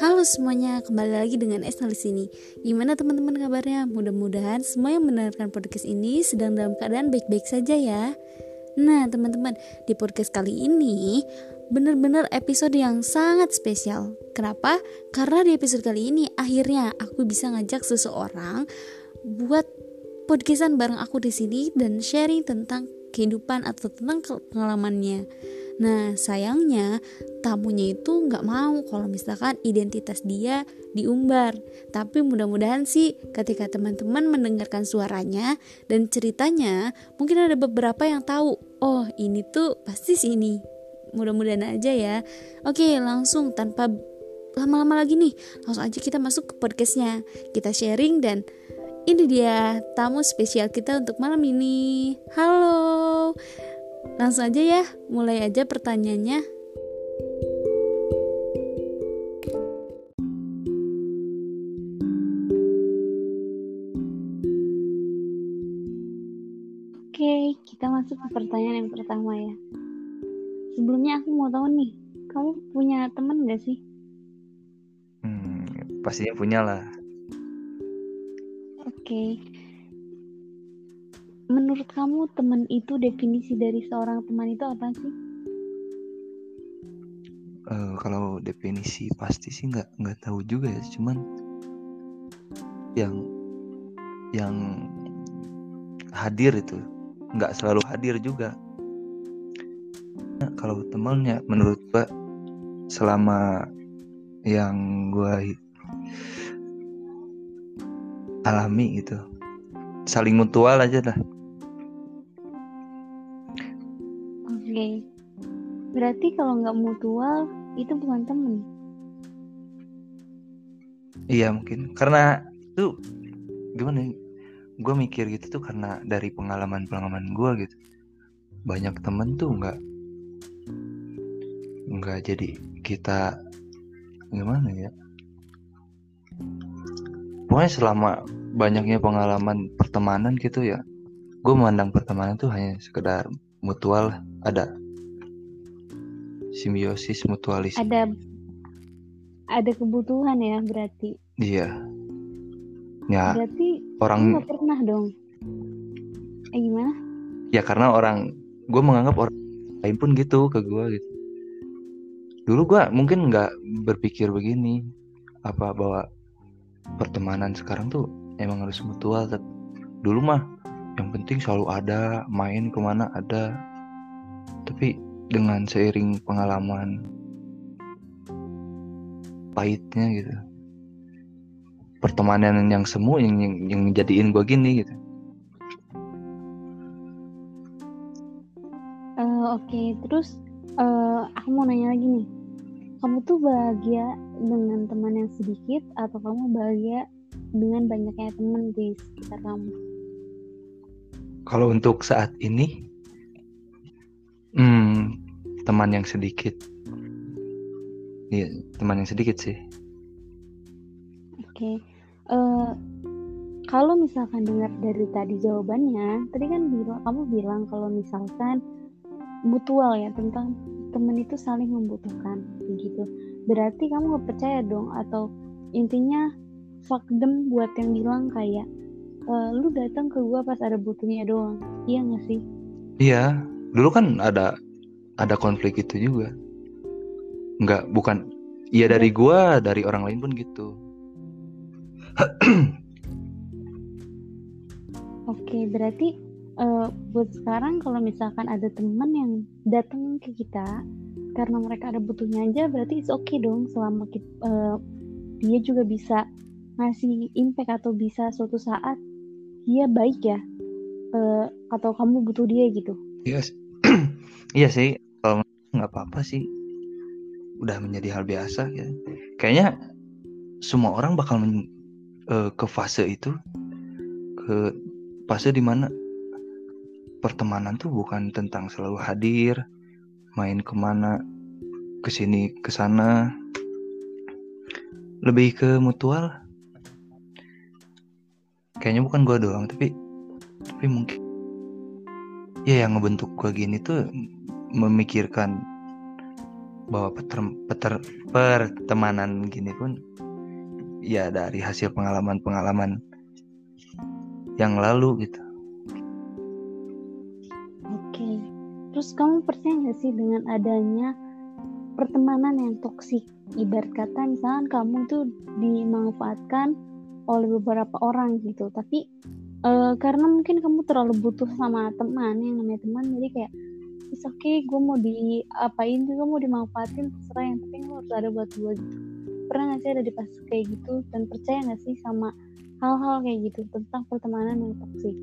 Halo semuanya, kembali lagi dengan Esnal di sini. Gimana teman-teman kabarnya? Mudah-mudahan semua yang mendengarkan podcast ini sedang dalam keadaan baik-baik saja ya. Nah, teman-teman, di podcast kali ini benar-benar episode yang sangat spesial. Kenapa? Karena di episode kali ini akhirnya aku bisa ngajak seseorang buat podcastan bareng aku di sini dan sharing tentang kehidupan atau tentang pengalamannya. Nah, sayangnya tamunya itu nggak mau kalau misalkan identitas dia diumbar. Tapi mudah-mudahan sih ketika teman-teman mendengarkan suaranya dan ceritanya, mungkin ada beberapa yang tahu, oh ini tuh pasti sini. Mudah-mudahan aja ya. Oke, langsung tanpa lama-lama lagi nih, langsung aja kita masuk ke podcastnya. Kita sharing dan ini dia tamu spesial kita untuk malam ini. Halo. Langsung aja ya, mulai aja pertanyaannya. Oke, kita masuk ke pertanyaan yang pertama ya. Sebelumnya aku mau tahu nih, kamu punya teman gak sih? Hmm, pastinya punya lah. Oke, menurut kamu teman itu definisi dari seorang teman itu apa sih? Uh, kalau definisi pasti sih nggak nggak tahu juga ya, cuman yang yang hadir itu nggak selalu hadir juga. Nah, kalau temannya menurut gua selama yang gua alami gitu saling mutual aja dah Berarti kalau nggak mutual itu bukan temen. Iya mungkin karena itu gimana? Ya? Gue mikir gitu tuh karena dari pengalaman-pengalaman gue gitu. Banyak temen tuh nggak nggak jadi kita gimana ya? Pokoknya selama banyaknya pengalaman pertemanan gitu ya, gue memandang pertemanan tuh hanya sekedar mutual ada simbiosis mutualis ada ada kebutuhan ya berarti. Iya. Ya berarti orang nggak pernah dong. Eh gimana? Ya karena orang gue menganggap orang lain pun gitu ke gue gitu. Dulu gue mungkin nggak berpikir begini apa bahwa pertemanan sekarang tuh emang harus mutual dulu mah yang penting selalu ada main ke mana ada. Tapi dengan seiring pengalaman pahitnya gitu. Pertemanan yang semu yang yang, yang jadiin gue gini gitu. Uh, oke okay. terus uh, aku mau nanya lagi nih. Kamu tuh bahagia dengan teman yang sedikit atau kamu bahagia dengan banyaknya teman di sekitar kamu? Kalau untuk saat ini, teman yang sedikit. Iya, teman yang sedikit sih. Oke, okay. uh, eh, kalau misalkan dengar dari tadi jawabannya, tadi kan bilang kamu bilang kalau misalkan mutual ya tentang teman itu saling membutuhkan, begitu. Berarti kamu gak percaya dong atau intinya fuck them buat yang bilang kayak uh, lu datang ke gua pas ada butuhnya doang iya gak sih iya dulu kan ada ada konflik itu juga. Nggak bukan. Iya dari iya. gua dari orang lain pun gitu. Oke berarti uh, buat sekarang kalau misalkan ada teman yang datang ke kita karena mereka ada butuhnya aja berarti it's okay dong selama kita, uh, dia juga bisa ngasih impact atau bisa suatu saat dia baik ya uh, atau kamu butuh dia gitu. Iya iya sih kalau nggak apa-apa sih. Udah menjadi hal biasa ya kayaknya semua orang bakal men, uh, ke fase itu. Ke fase di mana pertemanan tuh bukan tentang selalu hadir main ke mana ke sini ke sana. Lebih ke mutual. Kayaknya bukan gue doang tapi tapi mungkin ya yang ngebentuk gue gini tuh memikirkan bahwa peter, peter, pertemanan gini pun ya dari hasil pengalaman-pengalaman yang lalu gitu. Oke, terus kamu percaya nggak sih dengan adanya pertemanan yang toksik? Ibarat kata misalnya kamu tuh dimanfaatkan oleh beberapa orang gitu, tapi uh, karena mungkin kamu terlalu butuh sama teman yang namanya teman, jadi kayak oke okay, gue mau diapain juga mau dimanfaatin terserah yang penting lo harus ada buat gue gitu. Pernah gak sih ada di pas kayak gitu dan percaya gak sih sama hal-hal kayak gitu tentang pertemanan yang toksik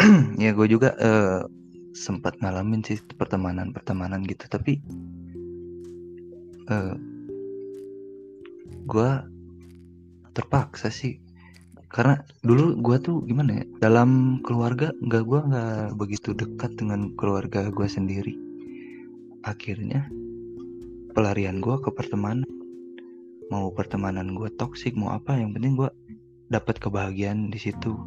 ya gue juga uh, sempat ngalamin sih pertemanan pertemanan gitu tapi uh, eh, gue terpaksa sih karena dulu gue tuh gimana ya dalam keluarga nggak gue nggak begitu dekat dengan keluarga gue sendiri. Akhirnya pelarian gue ke pertemanan. Mau pertemanan gue toksik mau apa yang penting gue dapat kebahagiaan di situ.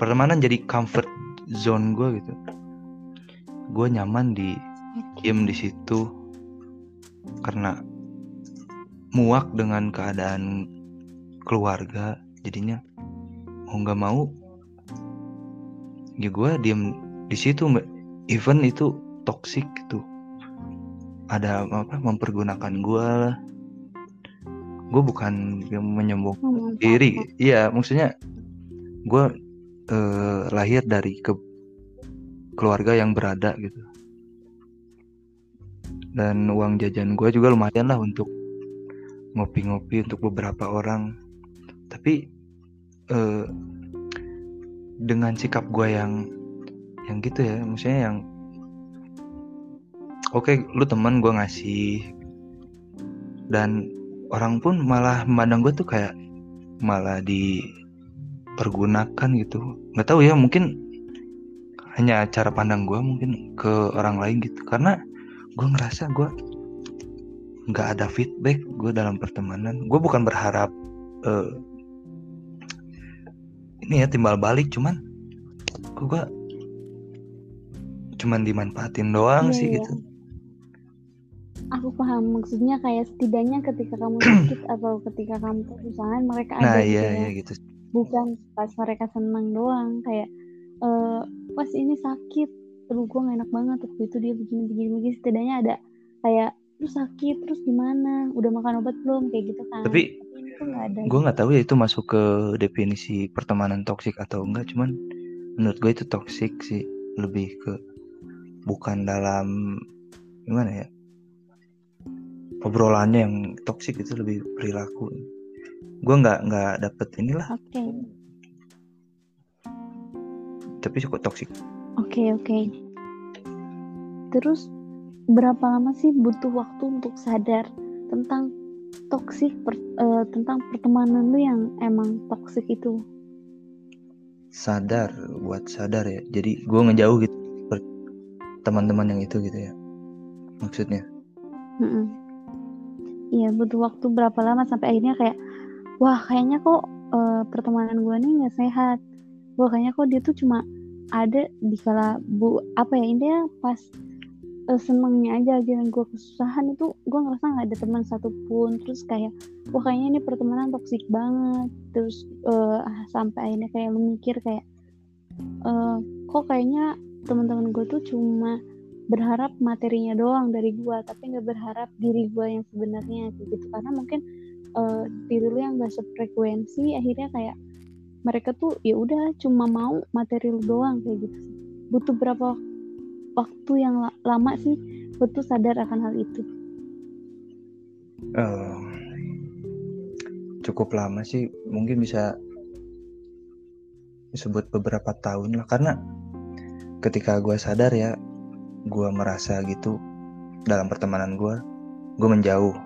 Pertemanan jadi comfort zone gue gitu. Gue nyaman di diem di situ. Karena muak dengan keadaan keluarga jadinya mau nggak mau ya gue diem di situ even itu toxic gitu. Ada apa mempergunakan gue lah. Gue bukan yang menyembuhkan diri. Iya maksudnya gue eh, lahir dari ke keluarga yang berada gitu. Dan uang jajan gue juga lumayan lah untuk ngopi-ngopi untuk beberapa orang tapi uh, dengan sikap gue yang yang gitu ya maksudnya yang oke okay, lu teman gue ngasih. Dan orang pun malah memandang gue tuh kayak malah dipergunakan gitu. Nggak tahu ya mungkin hanya cara pandang gue mungkin ke orang lain gitu. Karena gue ngerasa gue nggak ada feedback gue dalam pertemanan. Gue bukan berharap uh, ini ya timbal balik cuman kok gua cuman dimanfaatin doang iya, sih iya. gitu. Aku paham maksudnya kayak setidaknya ketika kamu sakit atau ketika kamu kesusahan mereka nah, ada gitu iya, ya. iya, gitu. bukan pas mereka senang doang kayak uh, pas ini sakit terus gue gak enak banget waktu itu dia begini begini begini setidaknya ada kayak lu sakit terus gimana? Udah makan obat belum? Kayak gitu kan. Tapi gue nggak tahu ya itu masuk ke definisi pertemanan toksik atau enggak cuman menurut gue itu toksik sih lebih ke bukan dalam gimana ya obrolannya yang toksik itu lebih perilaku gue nggak nggak dapet inilah okay. tapi cukup toksik oke okay, oke okay. terus berapa lama sih butuh waktu untuk sadar tentang toksik per, uh, tentang pertemanan lu yang emang toksik itu? Sadar buat sadar ya. Jadi gue ngejauh gitu teman-teman yang itu gitu ya maksudnya. Iya butuh waktu berapa lama sampai akhirnya kayak wah kayaknya kok uh, pertemanan gue nih nggak sehat. Wah kayaknya kok dia tuh cuma ada di kala bu apa ya intinya pas uh, senengnya aja aja gue kesusahan. Itu gue ngerasa nggak ada teman satupun. Terus kayak wah kayaknya ini pertemanan toksik banget. Terus uh, sampai akhirnya kayak lu mikir kayak uh, kok kayaknya teman-teman gue tuh cuma berharap materinya doang dari gue tapi nggak berharap diri gue yang sebenarnya gitu. Karena mungkin uh, diri lu yang gak sefrekuensi akhirnya kayak mereka tuh ya udah cuma mau materi lu doang kayak gitu. Butuh berapa waktu yang lama sih betul sadar akan hal itu? Uh, cukup lama sih, mungkin bisa disebut beberapa tahun lah karena ketika gue sadar ya gue merasa gitu dalam pertemanan gue gue menjauh.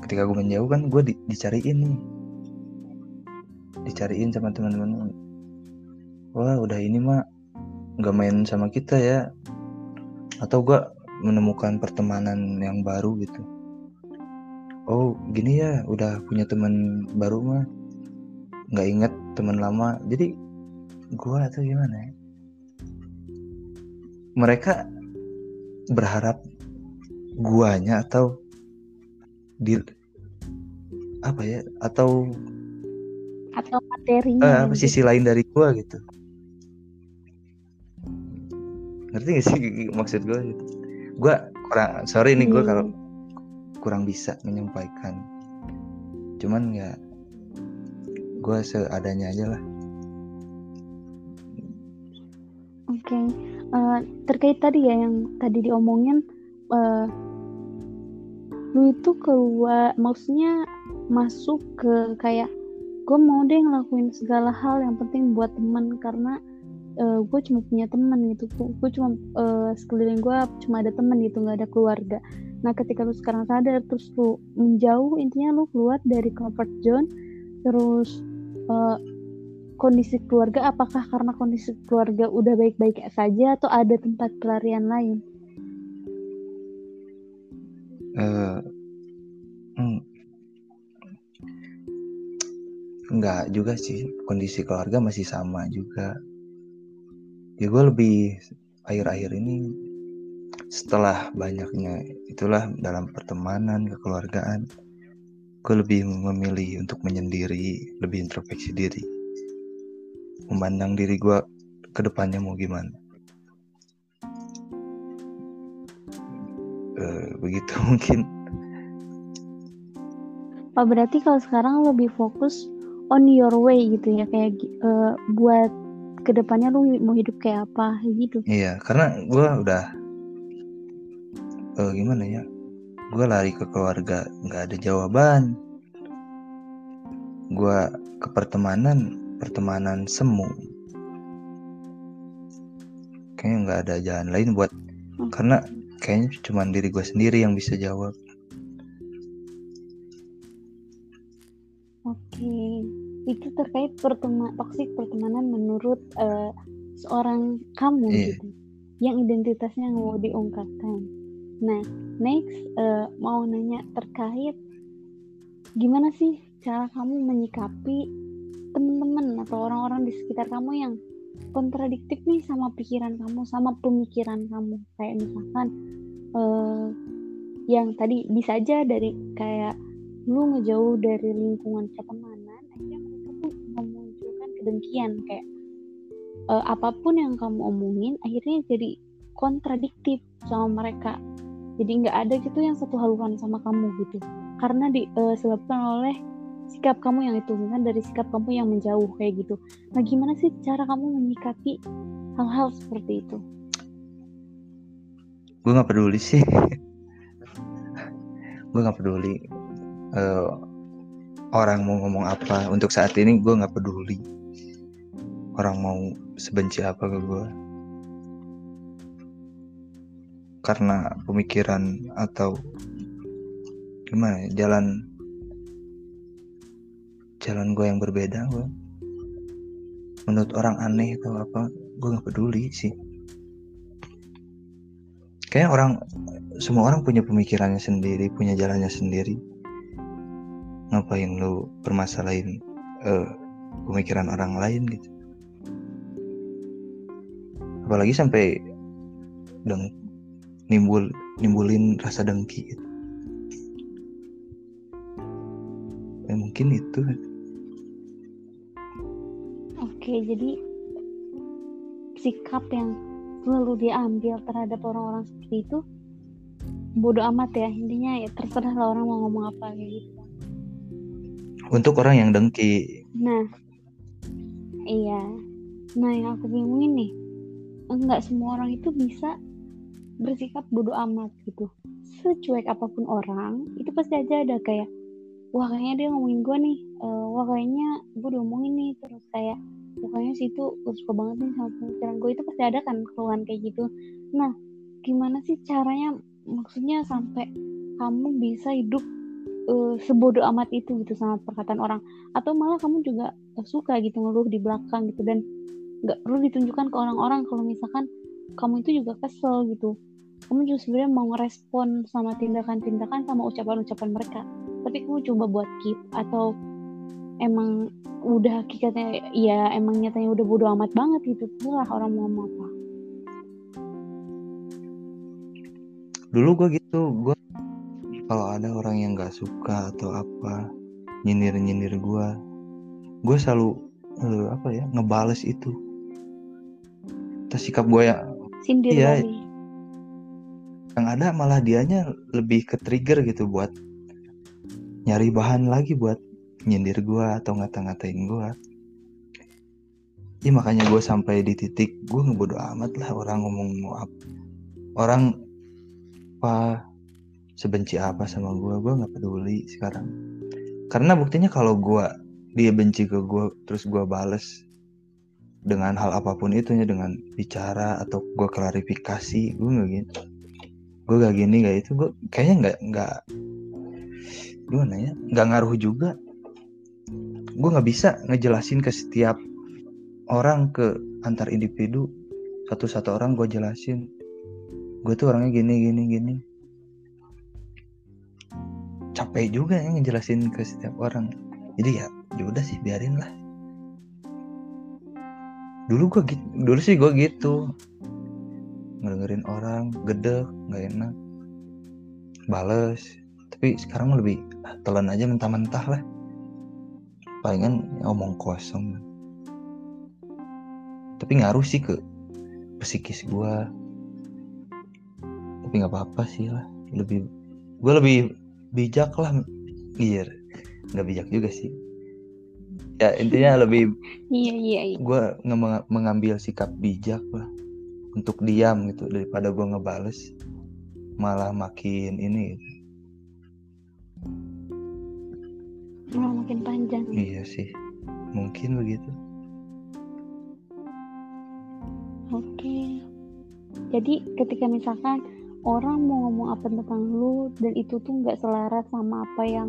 Ketika gue menjauh kan gue di, dicariin nih. Dicariin sama teman-teman. Wah udah ini mah nggak main sama kita ya atau gue menemukan pertemanan yang baru gitu. Oh gini ya udah punya teman baru mah. Nggak inget teman lama. Jadi gue atau gimana ya? Mereka berharap guanya atau di apa ya atau atau materinya uh, sisi lain dari gua gitu ngerti gak sih maksud gue gue kurang sorry nih gue hmm. kalau kurang bisa menyampaikan cuman ya gue seadanya aja lah oke okay. uh, eh, terkait tadi ya yang tadi diomongin uh, lu itu keluar maksudnya masuk ke kayak gue mau deh ngelakuin segala hal yang penting buat teman karena uh, eh, gue cuma punya teman gitu. Gue cuma uh, sekeliling gue cuma ada teman gitu nggak ada keluarga. Nah ketika lu sekarang sadar terus lu menjauh intinya lu keluar dari comfort zone terus uh, kondisi keluarga apakah karena kondisi keluarga udah baik-baik saja atau ada tempat pelarian lain? Uh, Enggak juga sih, kondisi keluarga masih sama juga. Ya gue lebih akhir-akhir ini setelah banyaknya itulah dalam pertemanan, kekeluargaan, gue lebih memilih untuk menyendiri, lebih introspeksi diri. Memandang diri gue ke depannya mau gimana. Uh, begitu mungkin. Pak berarti kalau sekarang lebih fokus on your way gitu ya kayak uh, buat ke depannya lu mau hidup kayak apa gitu. Iya karena gue udah uh, gimana ya gue lari ke keluarga nggak ada jawaban. Gue ke pertemanan pertemanan semu. Kayaknya nggak ada jalan lain buat hmm. karena kayaknya cuma diri gue sendiri yang bisa jawab itu terkait pertema toksik pertemanan menurut uh, seorang kamu yeah. gitu yang identitasnya mau diungkapkan nah next uh, mau nanya terkait gimana sih cara kamu menyikapi teman-teman atau orang-orang di sekitar kamu yang kontradiktif nih sama pikiran kamu sama pemikiran kamu kayak misalkan uh, yang tadi bisa aja dari kayak lu ngejauh dari lingkungan pertemanan kedengkian kayak uh, apa pun yang kamu omongin akhirnya jadi kontradiktif sama mereka. Jadi nggak ada gitu yang satu haluan sama kamu gitu. Karena disebabkan uh, oleh sikap kamu yang itu kan dari sikap kamu yang menjauh kayak gitu. Nah gimana sih cara kamu menyikapi hal-hal seperti itu? Gue nggak peduli sih. Gue nggak peduli uh, orang mau ngomong apa. Untuk saat ini gue nggak peduli orang mau sebenci apa ke gue karena pemikiran atau gimana ya, jalan jalan gue yang berbeda gue menurut orang aneh atau apa gue nggak peduli sih. Kayak orang semua orang punya pemikirannya sendiri punya jalannya sendiri. Ngapain lu permasalahin uh, pemikiran orang lain gitu apalagi sampai deng nimbul nimbulin rasa dengki. Gitu. ya mungkin itu. Oke jadi sikap yang selalu diambil terhadap orang-orang seperti itu bodoh amat ya. Intinya ya terserah lah orang mau ngomong apa kayak gitu. Untuk orang yang dengki. Nah iya. Nah yang aku bingungin nih enggak semua orang itu bisa bersikap bodoh amat gitu. Secuek apa pun orang itu pasti aja ada kayak wah kayaknya dia ngomongin gue nih uh, wah kayaknya gue udah ngomongin nih. Terus kayak pokoknya sih itu suka banget nih sama pemikiran gue itu pasti ada kan keluhan kayak gitu. Nah gimana sih caranya maksudnya sampai kamu bisa hidup uh, sebodoh amat itu gitu sama perkataan orang? Atau malah kamu juga suka gitu ngeluh di belakang gitu dan nggak perlu ditunjukkan ke orang-orang kalau misalkan kamu itu juga kesel gitu. Kamu juga sebenarnya mau ngerespon sama tindakan-tindakan sama ucapan-ucapan mereka. Tapi kamu coba buat keep atau emang udah hakikatnya ya emang nyatanya udah bodo amat banget gitu. Lah orang mau ngomong apa. Dulu gue gitu gue kalau ada orang yang nggak suka atau apa nyindir nyindir gue gue selalu uh, apa ya ngebales itu terus sikap gue ya sindir Iya. kali. yang ada malah dianya lebih ke trigger gitu buat nyari bahan lagi buat nyindir gue atau ngata-ngatain gue ya makanya gue sampai di titik gue ngebodo amat lah orang ngomong mau apa orang apa sebenci apa sama gue gue nggak peduli sekarang karena buktinya kalau gue dia benci ke gue terus gue bales dengan hal apa pun itunya dengan bicara atau gue klarifikasi gue nggak gitu gue gak gini gak itu gue kayaknya nggak nggak gimana ya nggak ngaruh juga. Gue nggak bisa ngejelasin ke setiap orang ke antar individu. Satu-satu orang gue jelasin. Gue tuh orangnya gini gini gini. Capek juga ya ngejelasin ke setiap orang. Jadi ya ya udah sih biarin lah dulu gue gitu dulu sih gue gitu. Ngedengerin orang gede nggak enak. Bales. Tapi sekarang lebih telan aja mentah-mentah lah. Palingan ngomong kosong. Tapi ngaruh sih ke psikis gue tapi nggak apa-apa sih lah. Lebih gue lebih bijak lah iya nggak bijak juga sih ya intinya lebih Iya iya iya. gue mengambil sikap bijak lah untuk diam gitu daripada gue ngebales malah makin ini gitu. Malah makin panjang. iya sih mungkin begitu Oke. Jadi ketika misalkan orang mau ngomong apa tentang lu dan itu tuh nggak selaras sama apa yang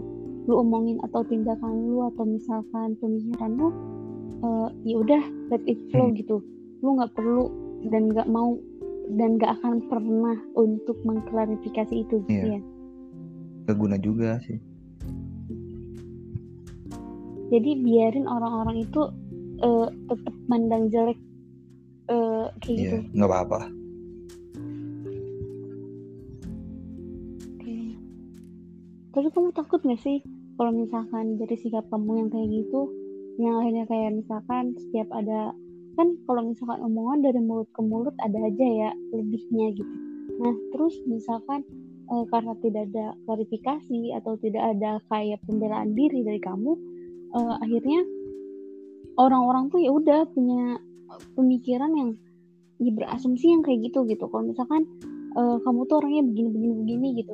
lu omongin atau tindakan lu atau misalkan pemikiran lu, eh, ya udah let it flow Hmm. gitu. Lu nggak perlu dan nggak mau dan nggak akan pernah untuk mengklarifikasi itu gitu Iya. ya. gak guna juga sih Jadi biarin orang-orang itu eh, tetap mandang jelek eh, kayak gitu. iya nggak apa-apa Oke. Tapi kamu takut gak sih kalau misalkan dari sikap kamu yang kayak gitu, yang akhirnya kayak misalkan setiap ada kan kalau misalkan omongan dari mulut ke mulut ada aja ya lebihnya gitu. Nah terus misalkan eh, karena tidak ada klarifikasi atau tidak ada kayak pembelaan diri dari kamu, eh, akhirnya orang-orang tuh ya udah punya pemikiran yang ya berasumsi yang kayak gitu gitu. Kalau misalkan eh, kamu tuh orangnya begini begini begini gitu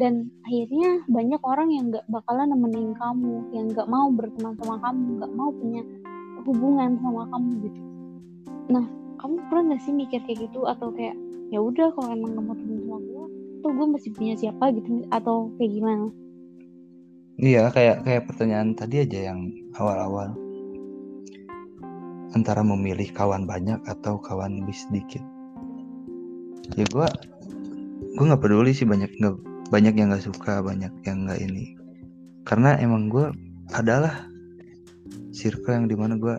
dan akhirnya banyak orang yang nggak bakalan nemenin kamu yang nggak mau berteman sama kamu nggak mau punya hubungan sama kamu gitu. Nah kamu pernah nggak sih mikir kayak gitu? Atau kayak ya udah kalau emang nggak mau temen sama gue tuh gue masih punya siapa? gitu. Atau kayak gimana? Iya kayak kayak pertanyaan tadi aja yang awal-awal. Antara memilih kawan banyak atau kawan lebih sedikit. Ya gue gue nggak peduli sih banyak nggak banyak yang nggak suka banyak yang nggak ini. Karena emang gue adalah circle yang di mana gue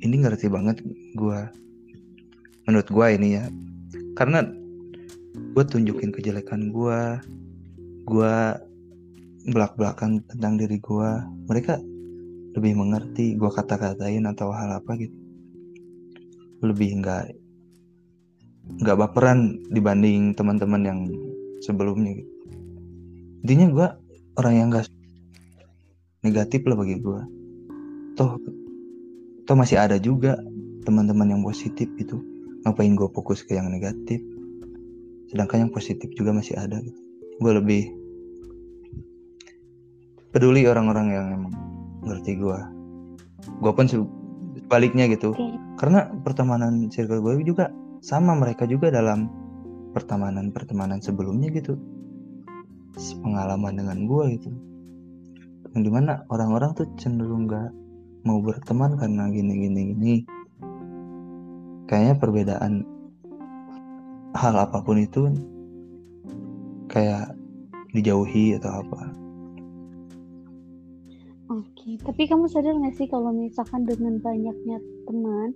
ini ngerti banget gue menurut gue ini ya. Karena gue tunjukin kejelekan gue gue belak-belakan tentang diri gue mereka lebih mengerti gue kata-katain atau hal apa gitu. Lebih nggak nggak baperan dibanding teman-teman yang sebelumnya gitu. intinya gue orang yang gak negatif lah bagi gue toh toh masih ada juga teman-teman yang positif gitu. Ngapain gue fokus ke yang negatif? Sedangkan yang positif juga masih ada gitu. gue lebih peduli orang-orang yang emang ngerti gue gue pun sebaliknya gitu. Karena pertemanan circle gue juga sama mereka juga dalam pertemanan-pertemanan sebelumnya gitu. Pengalaman dengan gue gitu. Yang di mana orang-orang tuh cenderung gak mau berteman karena gini gini gini. Kayaknya perbedaan hal apa pun itu kayak dijauhi atau apa. Oke, tapi kamu sadar nggak sih kalau misalkan dengan banyaknya teman,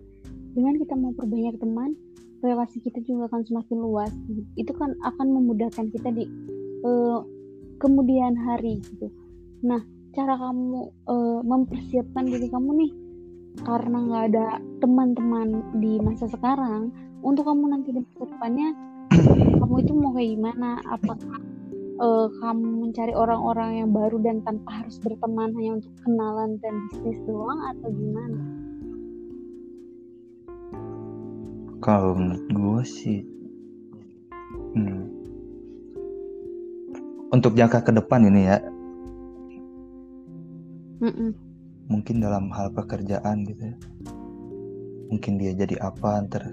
dengan kita mau perbanyak teman, relasi kita juga akan semakin luas. Itu kan akan memudahkan kita di uh, kemudian hari gitu. Nah cara kamu uh, mempersiapkan diri kamu nih karena nggak ada teman-teman di masa sekarang untuk kamu nanti di masa depannya kamu itu mau kayak gimana? Apakah uh, kamu mencari orang-orang yang baru dan tanpa harus berteman hanya untuk kenalan dan bisnis doang atau gimana kalau menurut gue sih hmm, untuk jangka ke depan ini ya. Mm-mm. Mungkin dalam hal pekerjaan gitu ya. Mungkin dia jadi apa antar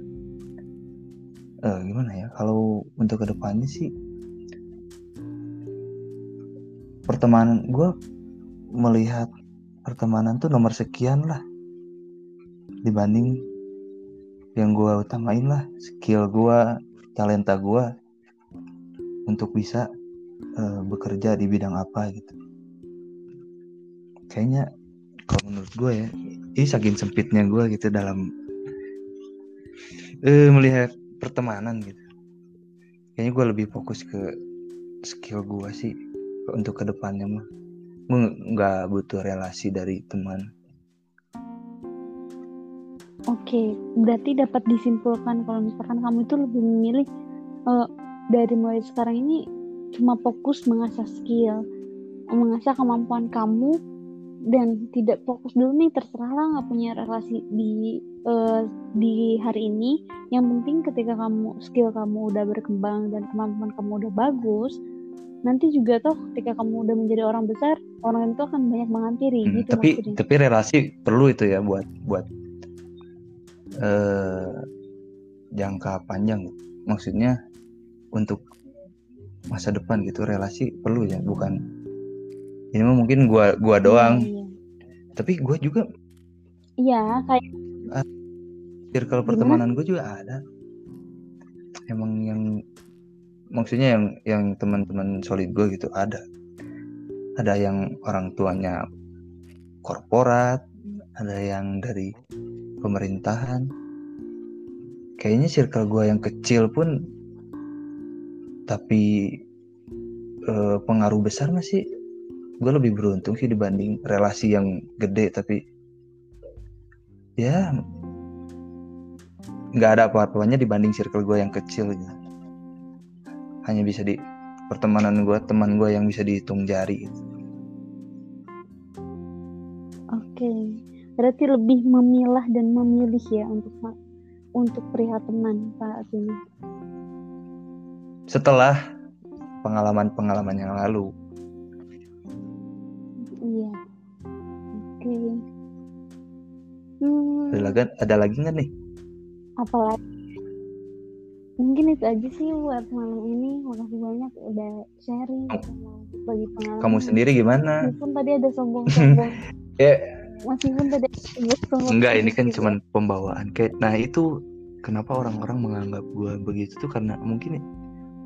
uh, gimana ya? Kalau untuk ke depannya sih pertemanan gue melihat pertemanan tuh nomor sekian lah dibanding yang gue utamain lah skill gue talenta gue untuk bisa uh, bekerja di bidang apa gitu. Kayaknya kalau menurut gue ya ini saking sempitnya gue gitu dalam uh, melihat pertemanan gitu. Kayaknya gue lebih fokus ke skill gue sih untuk ke depannya mah. Nggak butuh relasi dari teman Oke, berarti dapat disimpulkan kalau misalkan kamu itu lebih memilih uh, dari mulai sekarang ini cuma fokus mengasah skill, mengasah kemampuan kamu dan tidak fokus dulu nih terserah lah nggak punya relasi di uh, di hari ini yang penting ketika kamu skill kamu udah berkembang dan kemampuan kamu udah bagus nanti juga toh ketika kamu udah menjadi orang besar orang itu akan banyak menghampiri hmm, gitu tapi maksudnya. tapi relasi perlu itu ya buat buat uh, jangka panjang. Maksudnya untuk masa depan gitu relasi perlu ya bukan ini mah mungkin gua gua doang. Iya, iya. tapi gua juga iya kayak uh, circle pertemanan gue juga ada. Emang yang maksudnya yang yang teman-teman solid gue gitu ada. Ada yang orang tuanya korporat ada yang dari pemerintahan kayaknya circle gue yang kecil pun tapi eh, pengaruh besar masih gue lebih beruntung sih dibanding relasi yang gede tapi ya nggak ada apa-apanya dibanding circle gue yang kecil gitu. hanya bisa di pertemanan gue teman gue yang bisa dihitung jari gitu. Berarti lebih memilah dan memilih ya untuk untuk perihal teman pak Sini setelah pengalaman-pengalaman yang lalu Hmm. Ada lagi ada lagi nggak nih? Apalagi? Mungkin itu aja sih buat malam ini. Makasih banyak udah sharing bagi pengalaman. Kamu sendiri gimana? Meskipun tadi ada sombong-sombong. ya. Meskipun tadi. Enggak, ini kan cuma pembawaan. Kayak nah itu kenapa orang-orang menganggap gue begitu tuh karena mungkin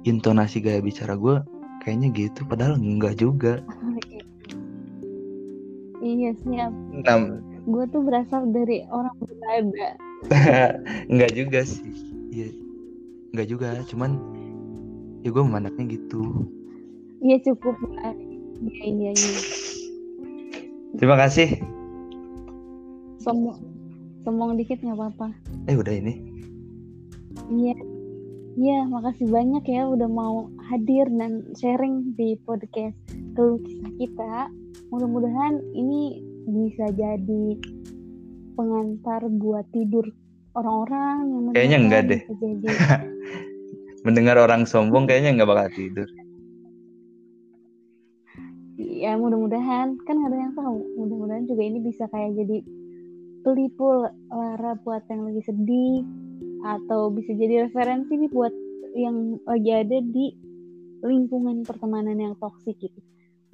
intonasi gaya bicara gue kayaknya gitu padahal enggak juga. iya siap. Nah, gue tuh berasal dari orang berada Enggak juga sih iya Enggak juga cuman ya gue memandangnya gitu iya cukup iya iya iya terima kasih sombong sombong dikit nggak apa-apa. Eh udah ini? Iya. Iya, makasih banyak ya udah mau hadir dan sharing di podcast keluh kisah kita. Mudah-mudahan ini bisa jadi pengantar buat tidur orang-orang yang kayaknya enggak deh. Jadi... mendengar orang sombong kayaknya enggak bakal tidur. Ya mudah-mudahan. Kan ada yang tahu. Mudah-mudahan juga ini bisa kayak jadi pelipul lara buat yang lagi sedih atau bisa jadi referensi nih buat yang lagi ada di lingkungan pertemanan yang toksik gitu.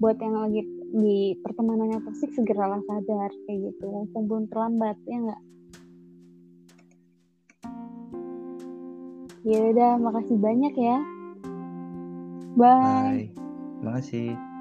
Buat yang lagi di pertemanan yang toksik segeralah sadar kayak gitu. Mumpung belum terlambat ya enggak ya udah makasih banyak ya. Bye, bye. makasih